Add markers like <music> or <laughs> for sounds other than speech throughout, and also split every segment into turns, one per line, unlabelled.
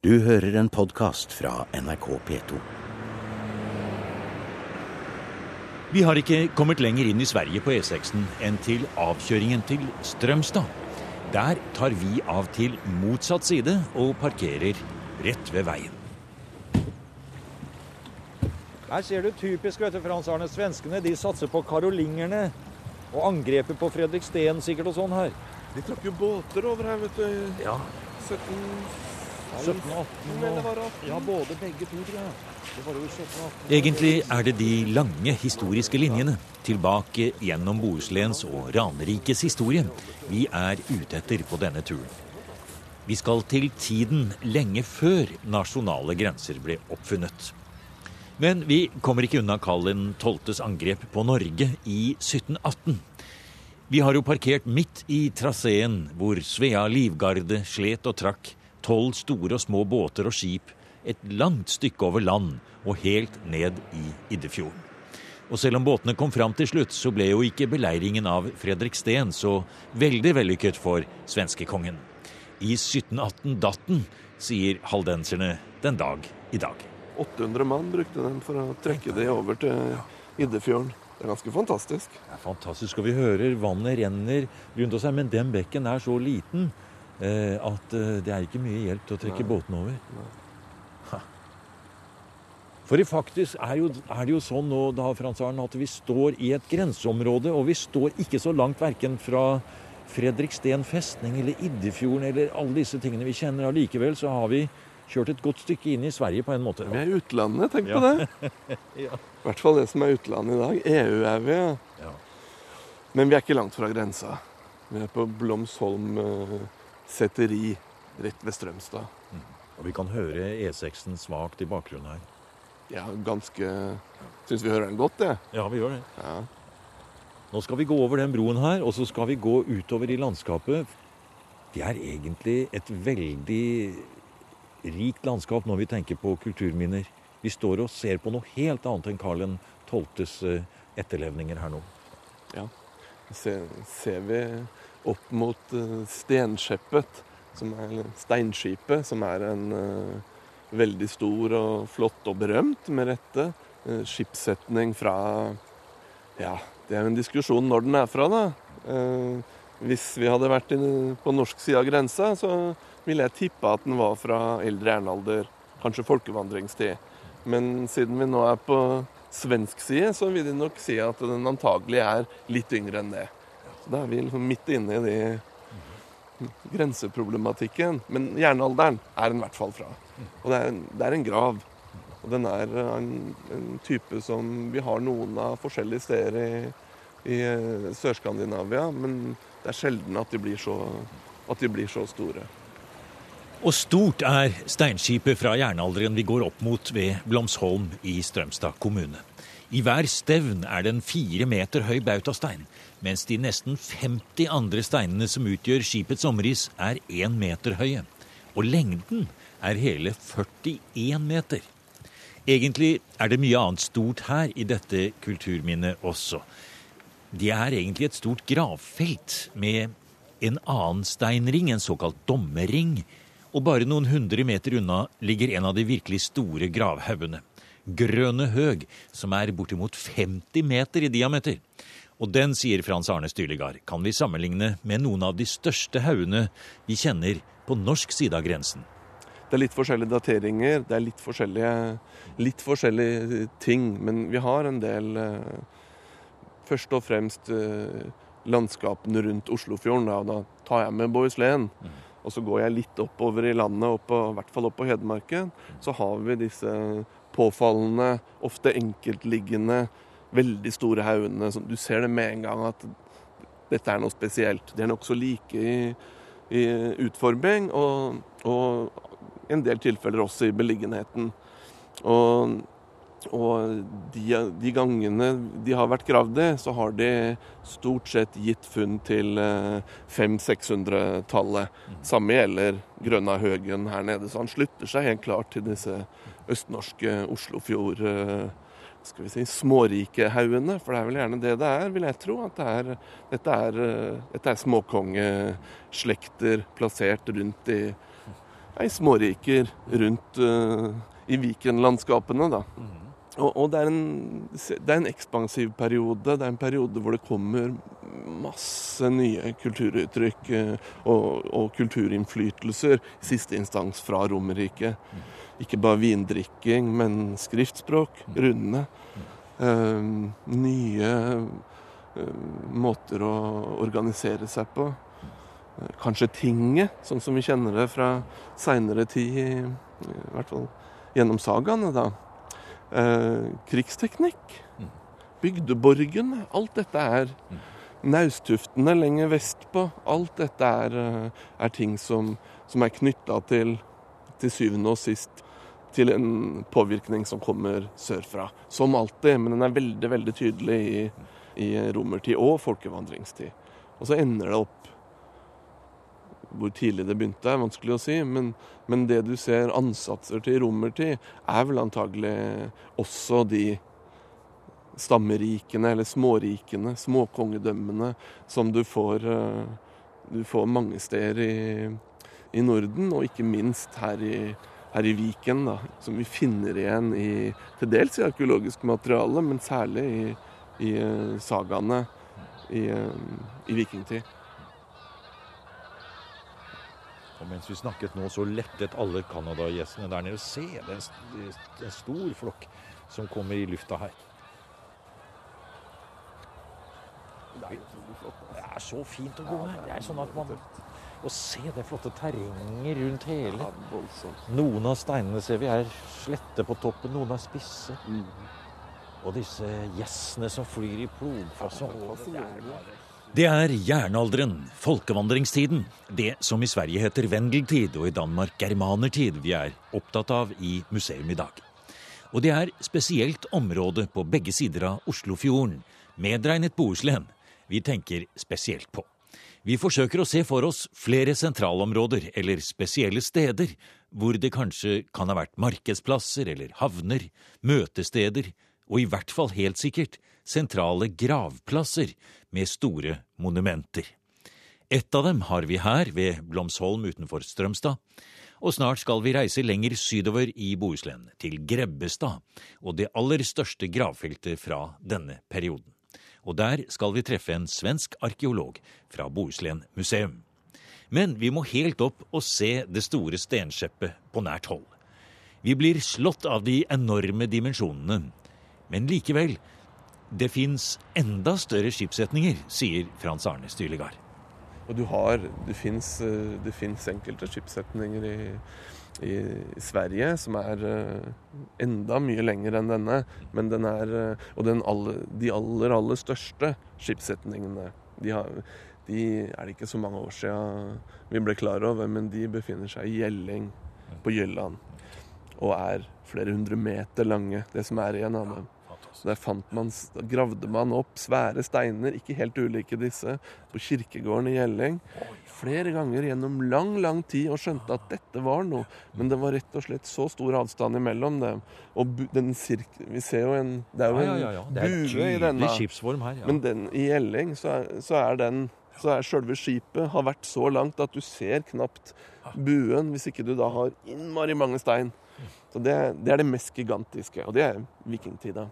Du hører en podkast fra NRK P2.
Vi har ikke kommet lenger inn i Sverige på E6-en enn til avkjøringen til Strømstad. Der tar vi av til motsatt side og parkerer rett ved veien.
Her ser du typisk, vet du, Frans Arne. Svenskene de satser på karolingerne. Og angrepet på Fredrik Steen sikkert og sånn her.
De trakk jo båter over her, vet du.
Ja.
17...
17 og 18
Eller
og
var 18?
Ja, både begge to, tror jeg. Det var jo 17 og 18.
Egentlig er det de lange historiske linjene tilbake gjennom Bohuslens og Ranerikes historie vi er ute etter på denne turen. Vi skal til tiden lenge før nasjonale grenser ble oppfunnet. Men vi kommer ikke unna Karl 12.s angrep på Norge i 1718. Vi har jo parkert midt i traseen hvor Svea livgarde slet og trakk tolv store og små båter og skip et langt stykke over land og helt ned i Iddefjorden. Og selv om båtene kom fram til slutt, så ble jo ikke beleiringen av Fredriksten så veldig vellykket for svenskekongen. I 1718 datt den, sier haldenserne den dag i dag.
800 mann brukte den for å trekke det over til Iddefjorden. Det er ganske fantastisk.
Det er fantastisk. Og vi hører vannet renner rundt oss her, men den bekken er så liten at eh, det er ikke mye hjelp til å trekke båtene over. Ha. For det faktisk er, jo, er det jo sånn nå da, Frans Arne, at vi står i et grenseområde, og vi står ikke så langt verken fra Fredriksten festning eller Iddefjorden eller alle disse tingene vi kjenner. Allikevel så har vi kjørt et godt stykke inn i Sverige på en måte.
Vi er i utlandet, tenk
Ja.
på det. <laughs>
Ja.
I hvert fall det som er utlandet i dag. EU er vi. ja.
Ja.
Men vi er ikke langt fra grensa. Vi er på Blomsholm eh, setteri rett ved Strømstad.
Og vi kan høre E6-en svakt i bakgrunnen her.
Ja, ganske Syns vi hører den godt, det.
Ja, vi gjør det.
Ja.
Nå skal vi gå over den broen her, og så skal vi gå utover i landskapet. Det er egentlig et veldig rikt landskap når vi tenker på kulturminner. Vi står og ser på noe helt annet enn Karl 12.s eh, etterlevninger her nå.
ser, ser vi opp mot Stenskeppet, Stenskjeppet, som er, Steinskipet, som er en eh, veldig stor og flott og berømt, med rette, uh, skipssetning fra Ja, det er jo en diskusjon når den er fra, da. Eh, hvis vi hadde vært på norsk side av grensa, så ville jeg tippe at den var fra eldre jernalder, kanskje folkevandringstid. Men siden vi nå er på svensk side, så vil de nok si at den antagelig er litt yngre enn det. Da er vi liksom midt inne i de grenseproblematikken. Men jernalderen er den i hvert fall fra. Og det er, en- det er en grav. Og den er en, en type som vi har noen av forskjellige steder i, i eh, Sør-Skandinavia, men det er sjelden at de blir så, at de blir så store.
Og stort er steinskipet fra jernalderen vi går opp mot ved Blomsholm i Strømstad kommune. I hver stevn er det en fire meter høy bautastein, mens de nesten 50 andre steinene som utgjør skipets omriss, er én meter høye. Og lengden er hele 41 meter. Egentlig er det mye annet stort her i dette kulturminnet også. Det er egentlig et stort gravfelt med en annen steinring, en såkalt dommerring. Og bare noen hundre meter unna ligger en av de virkelig store gravhaugene. Grønne Høg, som er bortimot 50 meter i diameter. Og den, sier Frans Arne Styrlegard, kan vi sammenligne med noen av de største haugene vi kjenner på norsk side av grensen.
Det er litt forskjellige dateringer, det er litt forskjellige, litt forskjellige ting, men vi har en del eh, Først og fremst eh, landskapene rundt Oslofjorden. Da, og da tar jeg med Bohuslän. Og så går jeg litt oppover i landet, oppå, i hvert fall opp på Hedmarken. Så har vi disse påfallende, ofte enkeltliggende, veldig store haugene. Du ser det med en gang at dette er noe spesielt. De er nokså like i, i utforming, og, og en del tilfeller også i beliggenheten. Og, og de, de gangene de har vært gravd i, så har de stort sett gitt funn til eh, 500-600-tallet. Samme gjelder Grønna Høgen her nede, så han slutter seg helt klart til disse østnorske Oslofjord eh, skal vi si, smårikehaugene, for det er vel gjerne det det er, vil jeg tro. at det er, Dette er, eh, dette er småkongeslekter plassert rundt i ei småriker rundt uh, i Viken-landskapene. da. Og, og det, er en, det er en ekspansiv periode. Det er en periode hvor det kommer masse nye kulturuttrykk uh, og, og, kulturinnflytelser, i siste instans fra Romerriket. Ikke bare vindrikking, men skriftspråk, runde. Uh, nye måter å organisere seg på. Kanskje tinget, sånn som vi kjenner det fra seinere tid, i hvert fall gjennom sagaene. da. Eh, krigsteknikk. Bygdeborgen. Alt dette er Naustuftene lenger vestpå. Alt dette er, eh, er ting som, som er knytta til, til syvende og sist til en påvirkning som kommer sørfra. Som alltid, men den er veldig, veldig tydelig i, i romertid og folkevandringstid. Og så ender det opp hvor tidlig det begynte, er vanskelig å si. Men, men det du ser ansatser til romertid, er vel antagelig også de stammerikene, eller smårikene, småkongedømmene, som du får, eh, du får mange steder i, i, Norden, og ikke minst her i, her i Viken, da, som vi finner igjen i til dels i arkeologisk materiale, men særlig i, i eh, sagaene i, eh, i vikingtid.
Og mens vi snakket nå, så lettet alle canadagjessene der nede. Se, det er en, stor flokk som kommer i lufta her. Det er så fint å gå her. Det er sånn at man Å se det flotte terrenget rundt hele. Noen av steinene ser vi er slette på toppen, noen er spisse. Mm. Og disse gjessene som flyr i plogfasong.
Det er jernalderen, folkevandringstiden, det som i Sverige heter vendeltid og i Danmark germanertid, vi er opptatt av i museum i dag. Og det er spesielt området på begge sider av Oslofjorden, medregnet Bohuslän, vi tenker spesielt på. Vi forsøker å se for oss flere sentralområder eller spesielle steder hvor det kanskje kan ha vært markedsplasser eller havner, møtesteder, og i hvert fall helt sikkert sentrale gravplasser med store monumenter. Ett av dem har vi her, ved Blomsholm utenfor Strømstad. Og snart skal vi reise lenger sydover i Bohuslän, til Grebbestad, og det aller største gravfeltet fra denne perioden. Og der skal vi treffe en svensk arkeolog fra Bohuslän museum. Men vi må helt opp og se det store stenskjeppet på nært hold. Vi blir slått av de enorme dimensjonene, men likevel det fins enda større skipssetninger, sier Frans Arne Stylegard.
Og du har, det fins eh, enkelte skipssetninger i, i, Sverige som er uh, enda mye lenger enn denne. Men den er uh, Og den alle, de aller, aller største skipssetningene, de, har, de er det ikke så mange år siden vi ble klar over, men de befinner seg i Gjelling på Jylland. Og er flere hundre meter lange, det som er igjen av dem. Så der man, gravde man opp svære steiner, ikke helt ulike disse, på kirkegården i Gjelling. Flere ganger gjennom lang, lang tid og skjønte at dette var noe. Men det var rett og slett så stor avstand imellom dem. Og den sirk... Vi ser jo en Det er jo en ja, ja, ja, bue i denne.
skipsform her,
Men den, i Gjelling så er, så er den så er selve skipet har vært så langt at du ser knapt buen hvis ikke du da har innmari mange stein. Så det, det er det mest gigantiske, og det er vikingtida.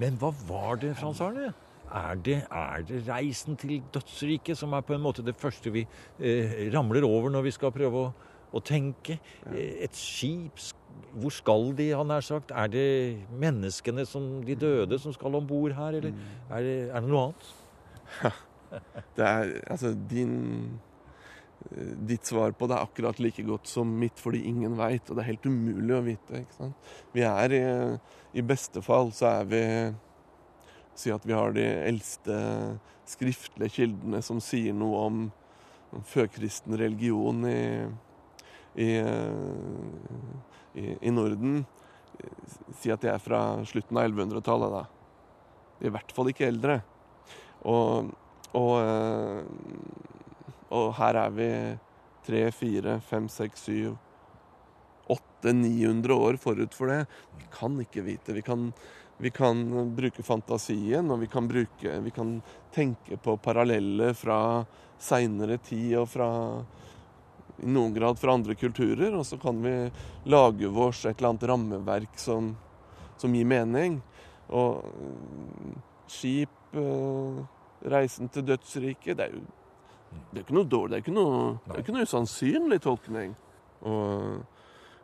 Men hva var det, Frans Arne? Er det, er det, reisen til dødsriket som er på en måte det første vi eh, ramler over når vi skal prøve å, å tenke? Ja. et skip, hvor skal de, han nær sagt? Er det menneskene, som, de døde, som skal om bord her, eller mm. er, det, er, det, noe annet?
Ja, <laughs> det er altså din Ditt svar på det er akkurat like godt som mitt, fordi ingen veit. Og det er helt umulig å vite. ikke sant? Vi er i i beste fall så er vi Si at vi har de eldste skriftlige kildene som sier noe om, om førkristen religion i, i, i, i Norden. Si at de er fra slutten av 1100-tallet, da. De er i hvert fall ikke eldre. Og, og, og her er vi tre, fire, fem, seks, syv 800-900 år forut for det. Vi kan ikke vite. Vi kan, vi kan bruke fantasien, og vi kan, bruke, vi kan tenke på paralleller fra seinere tid og fra i noen grad fra andre kulturer, og så kan vi lage vårs et eller annet rammeverk som, som gir mening. Og øh, skip, øh, reisen til dødsriket, det er jo det er ikke noe dårlig, det er ikke noe, er ikke noe usannsynlig tolkning. Og,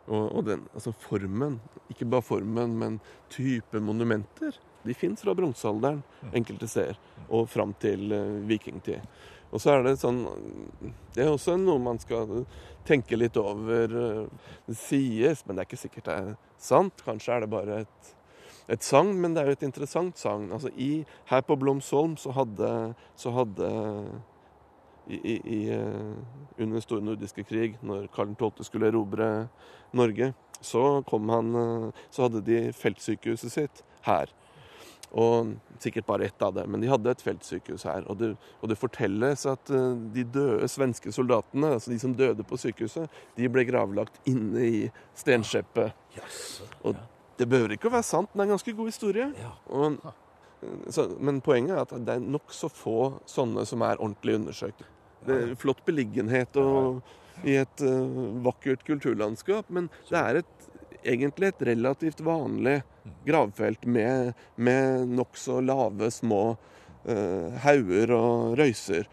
og, og, den, altså formen, ikke bare formen, men type monumenter, de fins fra bronsealderen enkelte steder, og fram til uh, vikingtid. Og så er det sånn Det er også noe man skal tenke litt over. Det sies, men det er ikke sikkert det er sant. Kanskje er det bare et, et sagn, men det er jo et interessant sagn. Altså her på Blomsholm så hadde, så hadde i, i, eh, under store nordiske krig, når Karl 12. skulle erobre Norge, så, han, eh, så hadde de feltsykehuset sitt her. Og sikkert bare ett av det, men de hadde et feltsykehus her. Og det, og det, fortelles at eh, de døde svenske soldatene, altså de som døde på sykehuset, de ble gravlagt inne i stenskjeppet. Og det behøver ikke å være sant, men det er en ganske god historie. Og, så, men poenget er at det er nokså få sånne som er ordentlig undersøkt. Flott beliggenhet og i et uh, vakkert kulturlandskap, men det er et, egentlig et relativt vanlig gravfelt med, med nokså lave, små uh, hauger og røyser.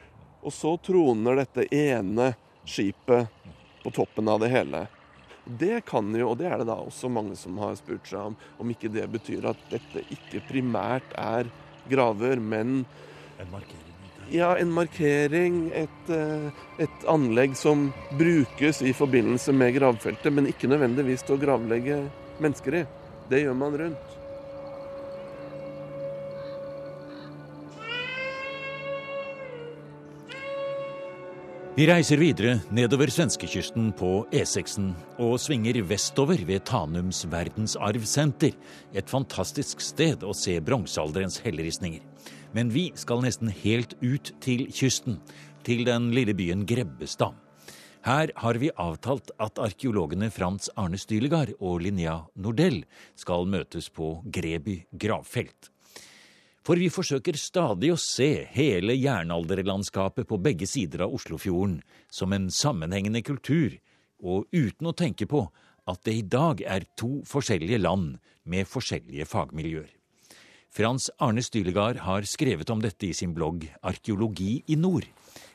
Og så troner dette ene skipet på toppen av det hele. Det kan jo, og det er det da også mange som har spurt seg om, om ikke det betyr at dette ikke primært er graver, men
En markering?
Ja, en markering, et, eh, et, anlegg som brukes i forbindelse med gravfeltet, men ikke nødvendigvis til å gravlegge mennesker i. Det gjør man rundt.
Vi reiser videre nedover svenskekysten på E6-en og svinger vestover ved Tanums verdensarvsenter. Et fantastisk sted å se bronsealderens helleristninger. Men vi skal nesten helt ut til kysten, til den lille byen Grebbestad. Her har vi avtalt at arkeologene Frans Arne Stylegard og Linnea Nordell skal møtes på Greby gravfelt. For vi forsøker stadig å se hele jernalderlandskapet på begge sider av Oslofjorden som en sammenhengende kultur, og uten å tenke på at det i dag er to forskjellige land med forskjellige fagmiljøer. Frans Arne Stylegard har skrevet om dette i sin blogg Arkeologi i nord.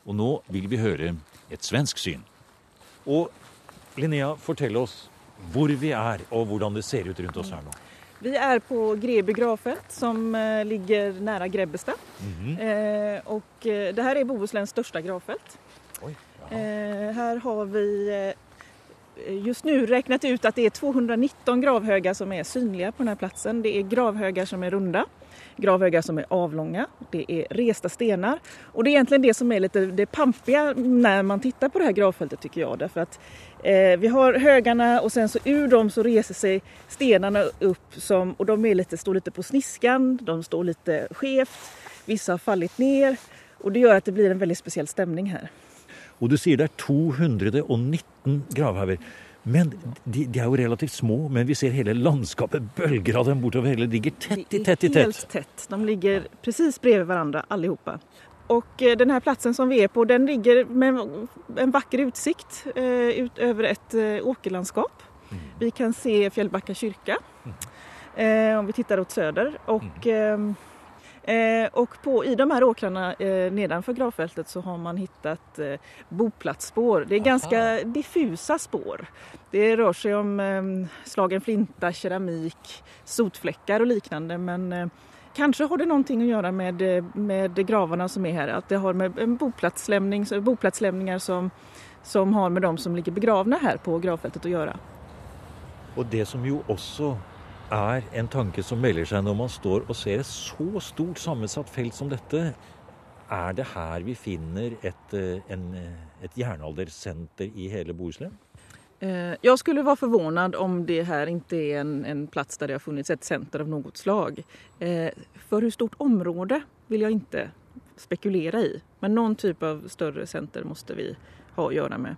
Og nå vil vi høre et svensk syn. Og Linnea, fortell oss hvor vi er, og hvordan det ser ut rundt oss her nå.
Vi er på Greby gravfelt, som eh, ligger nære Grebbestad. Mm -hmm. eh, og eh, det her er Bohusläns største gravfelt. Oi, eh, her har vi eh, just nu räknat ut at det er 219 gravhögar som er synlige på denne plassen. platsen. Det er gravhögar som er runda, gravhögar som är avlånga, det är resta stenar och det är egentligen det som är lite det pampiga när man tittar på det här gravfältet tycker jag. Därför att eh, vi har högarna och sen så ur dem så reser sig stenarna upp som, och de är lite, står lite på sniskan, de står lite skevt, vissa har fallit ner och det gör att det blir en väldigt speciell stämning här.
Og du sier det er 219 gravhauger. Men de, de, er jo relativt små, men vi ser hele landskapet bølger av dem bortover. Hele ligger tett i tett i tett.
Helt tett. De ligger precis bredvid hverandre, allihopa. Og eh, denne plassen som vi er på, den ligger med en vakker utsikt eh, ut over et eh, åkerlandskap. Mm. Vi kan se Fjellbacka kyrka mm. eh, om vi tittar åt sør. Og. Eh, och på, i de här åkrarna eh, nedanför gravfältet så har man hittat eh, boplatsspår. Det är Aha. ganska diffusa spår. Det rör sig om eh, slagen flinta, keramik, sotfläckar och liknande men eh, Kanske har det någonting att göra med, eh, med gravarna som är här, att det har med en boplatslämning, boplatslämningar som, som har med de som ligger begravna här på gravfältet att göra.
Och det som ju också er en tanke som melder seg når man står og ser et så stort sammensatt felt som dette. Er det her vi finner et, eh, en, eh, et jernaldersenter i hele Bohuslän?
Eh, jeg skulle være forvånet om det her ikke er en, en plass der det har funnits et senter av noe slag. For hvor stort område vil jeg ikke spekulere i, men noen type av større senter måste vi ha å gjøre med.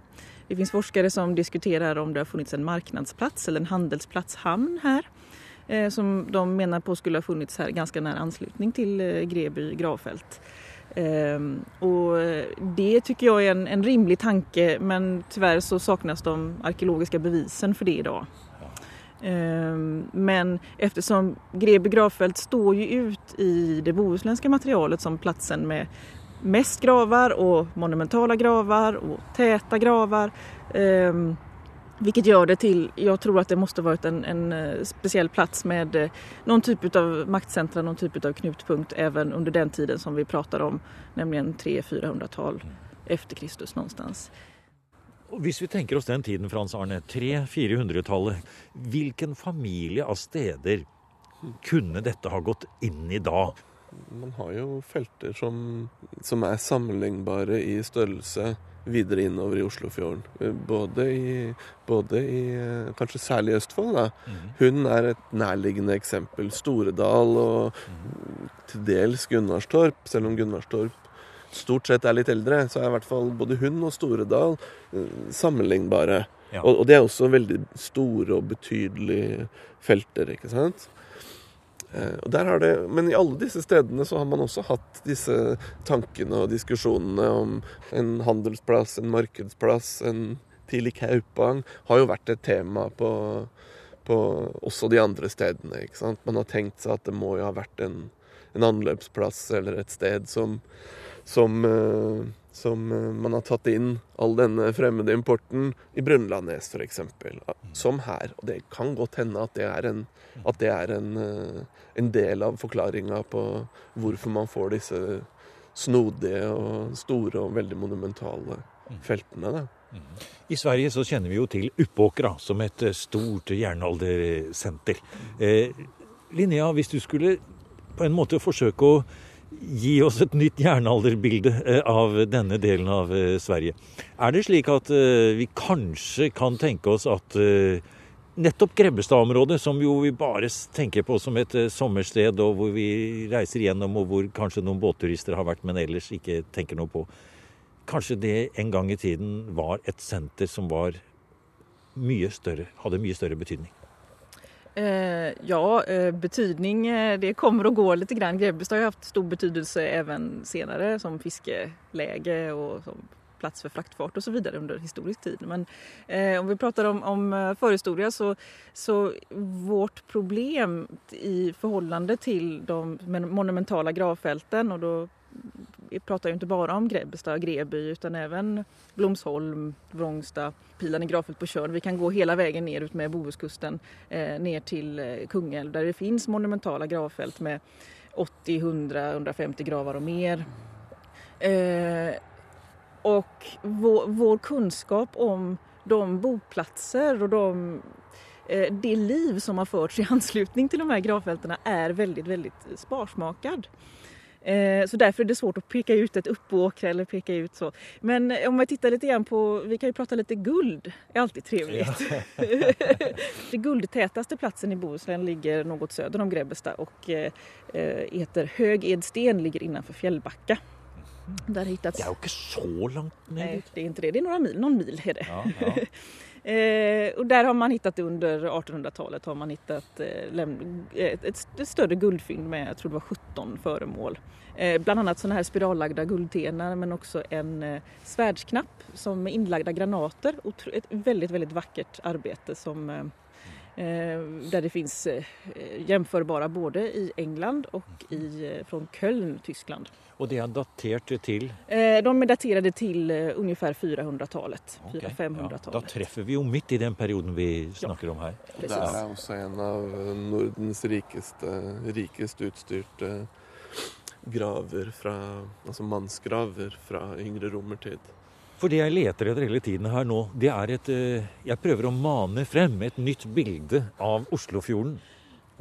Det finns forskere som diskuterer om det har funnits en marknadsplats eller en handelsplatshamn her. Eh, som de menar på skulle ha funnits här ganska nära anslutning till eh, Greby gravfält. Ehm, och det tycker jag är en, en rimlig tanke men tyvärr så saknas de arkeologiska bevisen för det idag. dag. men eftersom Greby gravfält står ju ut i det bohuslänska materialet som platsen med mest gravar och monumentala gravar och täta gravar. Ehm, vilket gör det till, jag tror att det måste varit en, en spesiell speciell plats med noen någon typ av maktcentra, någon typ av knutpunkt även under den tiden som vi pratar om, nämligen 300-400-tal efter Kristus någonstans.
Hvis vi tenker oss den tiden, Frans Arne, 300-400-tallet, hvilken familie av steder kunne dette ha gått inn i da?
Man har jo felter som, som er sammenlignbare i størrelse videre innover i Oslofjorden. Både i, både i kanskje særlig i Østfold. da. Hun er et nærliggende eksempel. Storedal og til dels Gunnarstorp, selv om Gunnarstorp stort sett er litt eldre, så er i hvert fall både hun og Storedal eh, sammenlignbare.
Ja.
Og, og det er også veldig store og betydelige felter, ikke sant? Eh, og der har det, men i alle disse stedene så har man også hatt disse tankene og diskusjonene om en handelsplass, en markedsplass, en tidlig Kaupang har jo vært et tema på, på også de andre stedene. ikke sant? Man har tenkt seg at det må jo ha vært en, en anløpsplass eller et sted som, som, eh, som eh, man har tatt inn all denne fremmede importen i Brønnlandnes f.eks. Som her. Og det kan godt hende at det er en, det er en, eh, en del av forklaringa på hvorfor man får disse snodige og store og veldig monumentale feltene. da.
I Sverige så kjenner vi jo til Uppåkra som et eh, stort jernaldersenter. Eh, Linnea, hvis du skulle på en måte forsøke å gi oss et nytt jernalderbilde eh, av denne delen av eh, Sverige. Er det slik at eh, vi kanskje kan tenke oss at nettopp Grebbestad-området, som jo vi bare tenker på som et sommersted, og hvor vi reiser gjennom, og hvor kanskje noen båtturister har vært, men ellers ikke tenker noe på, kanskje det en gang i tiden var et senter som var mye større, hadde mye større betydning?
Eh, ja, eh, betydning eh, det kommer och går lite grann. Grebbestad har ju haft stor betydelse även senare som fiskeläge och som plats för fraktfart och så vidare under historisk tid. Men eh, om vi pratar om, om eh, förhistoria så, så vårt problem i förhållande till de men- monumentala gravfälten och då vi pratar ju inte bara om Grebbestad och Greby utan även Blomsholm, Vrångsta, Pilarne gravfält på Tjörn. Vi kan gå hela vägen ner ut med Bohuskusten eh, ner till eh, Kungälv där det finns monumentala gravfält med 80, 100, 150 gravar och mer. Eh, och vår, vår kunskap om de boplatser och de, eh, det liv som har förts i <laughs> anslutning till de här gravfälten är väldigt, väldigt sparsmakad. Eh, Så därför är det svårt att peka ut ett uppåkra eller peka ut så. Men om vi tittar lite grann på, vi kan ju prata lite guld, är alltid trevligt. <laughs> det guldtätaste platsen i Bohuslän ligger något söder om Grebbestad och eh, eh, heter Hög Edsten, ligger innanför Fjällbacka. Där hittats...
Det er jo ikke så langt ned Nei,
det er ikke det. Det er noen mil, Noen mil er det.
Ja, ja. <laughs>
Eh, och där har man hittat under 1800-talet har man hittat eh, ett, ett, större guldfynd med, jag tror det var 17 föremål. Eh, bland annat sådana här spirallagda guldtenar men också en eh, svärdsknapp som med inlagda granater. Otro- Ett väldigt, väldigt vackert arbete som eh, där det finns eh, jämförbara både i England och i, eh, från Köln, Tyskland.
Og det er datert til
Eh, de är daterade till eh, ungefär 400-talet,
Ok, ja,
400-500-talet.
Da treffer vi jo midt i den perioden vi snakker om her.
Det
Precis.
er også en av Nordens rikeste, rikest utstyrte graver fra Altså mannsgraver fra yngre romertid.
For det jeg leter etter hele tiden her nå, det er et eh, Jeg prøver å mane frem et nytt bilde av Oslofjorden.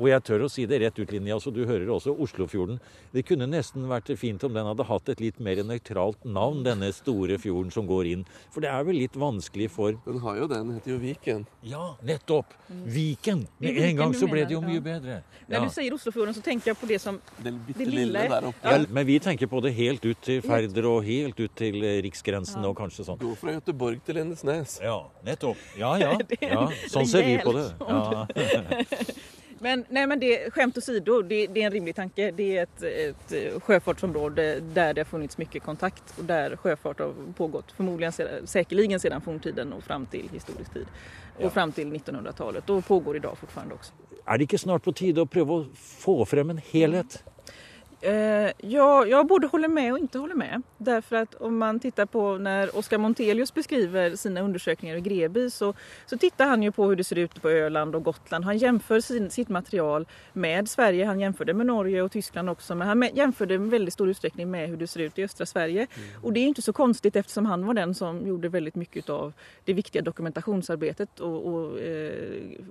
Og jeg tør å si det rett ut, Linja, så du hører også Oslofjorden. Det kunne nesten vært fint om den hadde hatt et litt mer nøytralt navn, denne store fjorden som går inn. For det er vel litt vanskelig for
Den har jo det, den heter jo Viken.
Ja, nettopp! Viken!
Det er
Med en gang så ble det jo mye bedre. Ja.
Når du sier Oslofjorden så tenker jeg på det som
Det bitte
Det
lille der oppe.
Ja, men vi tenker på det helt ut til Færder og helt ut til eh, riksgrensen og kanskje sånn.
Gå fra Göteborg til Lindesnes.
Ja, nettopp. Ja, ja. <laughs> Ja. Sånn ser vi på det.
rejält
Ja. <laughs>
Men, nej, men det, skämt åsido, det, det är en rimlig tanke. Det är ett, ett sjöfartsområde där det har funnits mycket kontakt och där sjöfart har pågått förmodligen säkerligen sedan forntiden och fram till historisk tid. Och fram till 1900-talet och pågår idag fortfarande också.
Er det ikke snart på tide å prøve å få frem en helhet?
Eh, ja, jag både håller med och inte håller med. Därför att om man tittar på när Oskar Montelius beskriver sina undersökningar i Greby så, så tittar han ju på hur det ser ut på Öland och Gotland. Han jämför sin, sitt material med Sverige, han jämför det med Norge och Tyskland också men han jämför det i väldigt stor utsträckning med hur det ser ut i östra Sverige. Mm. Och det är inte så konstigt eftersom han var den som gjorde väldigt mycket av det viktiga dokumentationsarbetet och, och Eh,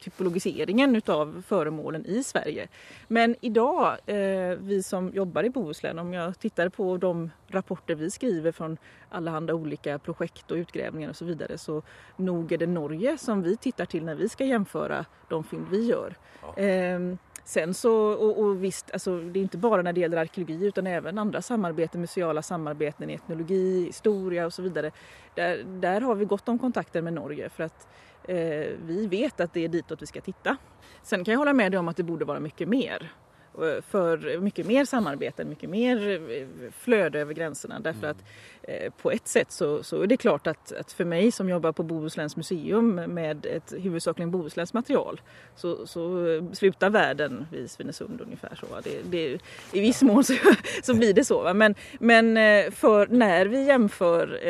typologiseringen utav föremålen i Sverige. Men idag, dag, vi som jobbar i Bohuslän, om jag tittar på de rapporter vi skriver från allehanda olika projekt och utgrävningar och så vidare så nog är det Norge som vi tittar till när vi ska jämföra de fynd vi gör. Ja. Eh, Sen så, och, och, visst, alltså, det är inte bara när det gäller arkeologi utan även andra samarbeten, museala samarbeten i etnologi, historia och så vidare. Där, där har vi gott om kontakter med Norge för att eh, vi vet att det är ditåt vi ska titta. Sen kan jag hålla med dig om att det borde vara mycket mer. Eh, för mycket mer samarbete, mycket mer eh, flöde över gränserna. Därför mm. att eh, på ett sätt så, så är det klart att, att, för mig som jobbar på Bohusläns museum med ett huvudsakligen Bohusläns material så, så slutar världen vid Svinesund ungefär så. Det, det, I viss mån så, <laughs> så blir det så. Men, men för när vi jämför,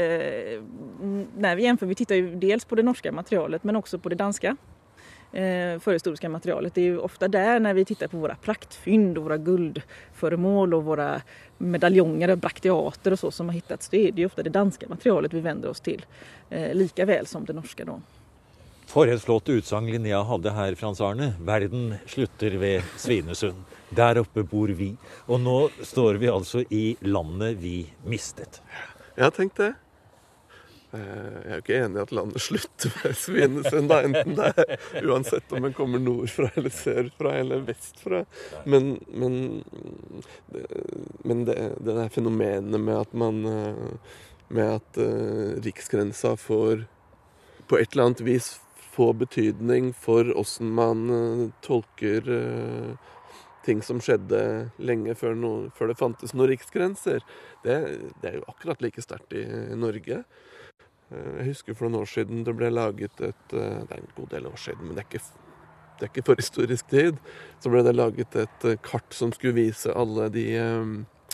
när vi jämför, vi tittar ju dels på det norska materialet men också på det danska förhistoriska materialet. Det är ju ofta där när vi tittar på våra praktfynd och våra guldföremål och våra medaljonger och brakteater och så som har hittats. Det är ju ofta det danska materialet vi vänder oss till, eh, lika väl som det norska då.
For et flott utsagn Linnea hadde her, Frans Arne. Verden slutter ved Svinesund. Der oppe bor vi. Og nå står vi altså i landet vi mistet.
Jeg tenk det. Eh, jeg er jo ikke enig i at landet <laughs> slutter med Svinesund, da, enten det er uansett om en kommer nordfra eller sørfra eller vestfra. Men, men, men det, det der fenomenet med at man Med at uh, riksgrensa får på et eller annet vis får betydning for åssen man tolker ting som skjedde lenge før, no, før det fantes noen riksgrenser, det, det, er jo akkurat like sterkt i Norge. Eh, jeg husker for noen år siden det ble laget et eh, Det er en god del år siden, men det er ikke, det er ikke for historisk tid. Så ble det laget et eh, kart som skulle vise alle de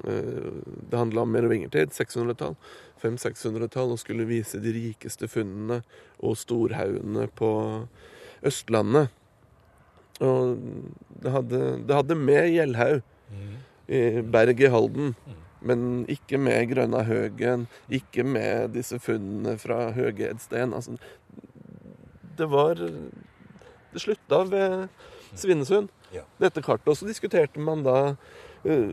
Det handla om merovingertid, 600-tall. 500-600-tall, og skulle vise de rikeste funnene og storhaugene på Østlandet. Og det hadde, det hadde med Gjellhaug mm. i berget i Halden. Mm. Men ikke med Grønna Høgen, ikke med disse funnene fra Høgedsten. Altså, det var Det slutta ved Svinesund, ja. dette kartet. Og så diskuterte man da uh,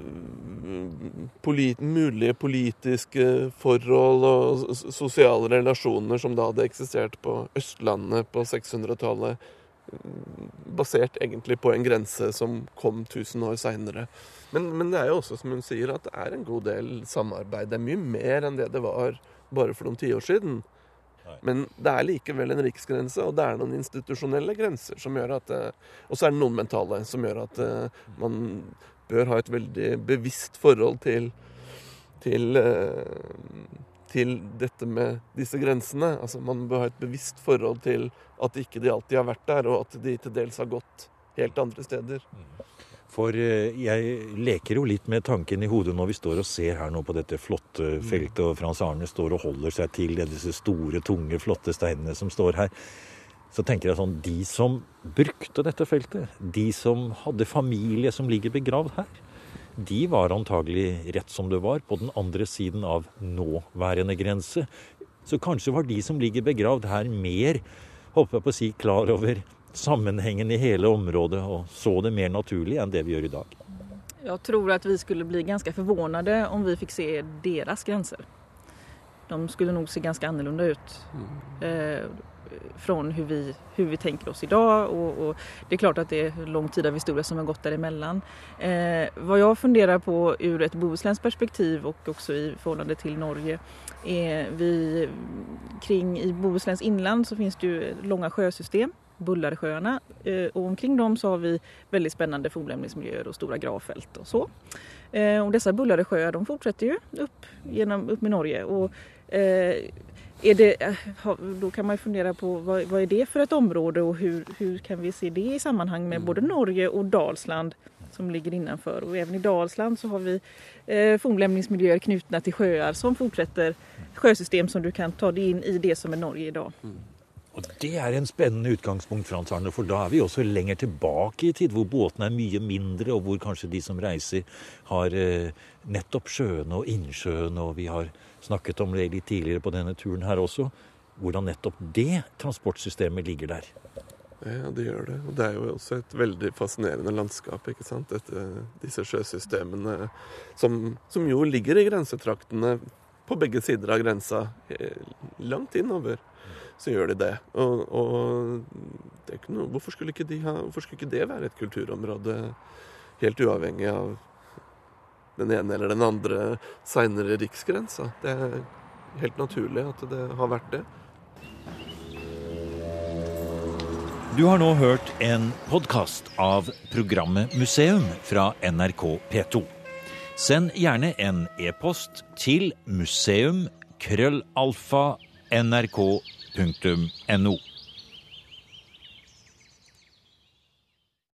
polit, mulige politiske forhold og sosiale relasjoner som da hadde eksistert på Østlandet på 600-tallet basert egentlig på en grense som kom 1000 år seinere. Men, men, det er jo også, som hun sier, at det er en god del samarbeid. Det er mye mer enn det det var bare for noen tiår siden. Men det er likevel en riksgrense, og det er noen institusjonelle grenser som gjør at eh, Og så er det noen mentale som gjør at eh, man bør ha et veldig bevisst forhold til, til eh, til dette med disse grensene. Altså Man bør ha et bevisst forhold til at ikke de alltid har vært der, og at de til dels har gått helt andre steder.
For eh, jeg leker jo litt med tanken i hodet når vi står og ser her nå på dette flotte mm. feltet, og Frans Arne står og holder seg til disse store, tunge, flotte steinene som står her. Så tenker jeg sånn De som brukte dette feltet, de som hadde familie som ligger begravd her, de var antagelig rett som det var, på den andre siden av nåværende grense. Så kanskje var de som ligger begravd her, mer håper jeg på å si, klar over sammenhengen i hele området og så det mer naturlig enn det vi gjør i dag.
Jeg tror at vi skulle bli ganske forvirret om vi fikk se deres grenser. De skulle nok se ganske annerledes ut. Mm. Eh, från hur vi, hur vi tänker oss idag och, och, det är klart att det är lång tid av historia som har gått däremellan. Eh, vad jag funderar på ur ett bohuslänskt perspektiv och också i förhållande till Norge är vi kring i Bohusläns inland så finns det ju långa sjösystem Bullarsjöarna eh, och omkring dem så har vi väldigt spännande fornlämningsmiljöer och stora gravfält och så. Eh, och dessa Bullaresjöar de fortsätter ju upp, genom, upp med Norge och eh, det, eh, då kan man fundera på vad, vad, är det för ett område och hur, hur kan vi se det i sammanhang med mm. både Norge och Dalsland som ligger innanför. Och även i Dalsland så har vi eh, fornlämningsmiljöer knutna till sjöar som fortsätter sjösystem som du kan ta dig in i det som är Norge idag. Mm.
Og Det er en spennende utgangspunkt, Frans Arne, for da er vi også lenger tilbake i tid, hvor båtene er mye mindre, og hvor kanskje de som reiser, har eh, nettopp sjøene og innsjøene, og vi har snakket om det litt tidligere på denne turen her også, hvordan nettopp det transportsystemet ligger der.
Ja, det gjør det. Og det er jo også et veldig fascinerende landskap. ikke sant? Dette, disse sjøsystemene som, som, jo ligger i grensetraktene på begge sider av grensa, eh, langt innover. Så gjør de det. Og, og det noe, hvorfor, skulle de ha, hvorfor skulle ikke det være et kulturområde helt uavhengig av den ene eller den andre seinere riksgrensa? Det er helt naturlig at det har vært det.
Du har nå hørt en podkast av programmet Museum fra NRK P2. Send gjerne en e-post til museum.krøllalfa.nrk.no. nrk.no.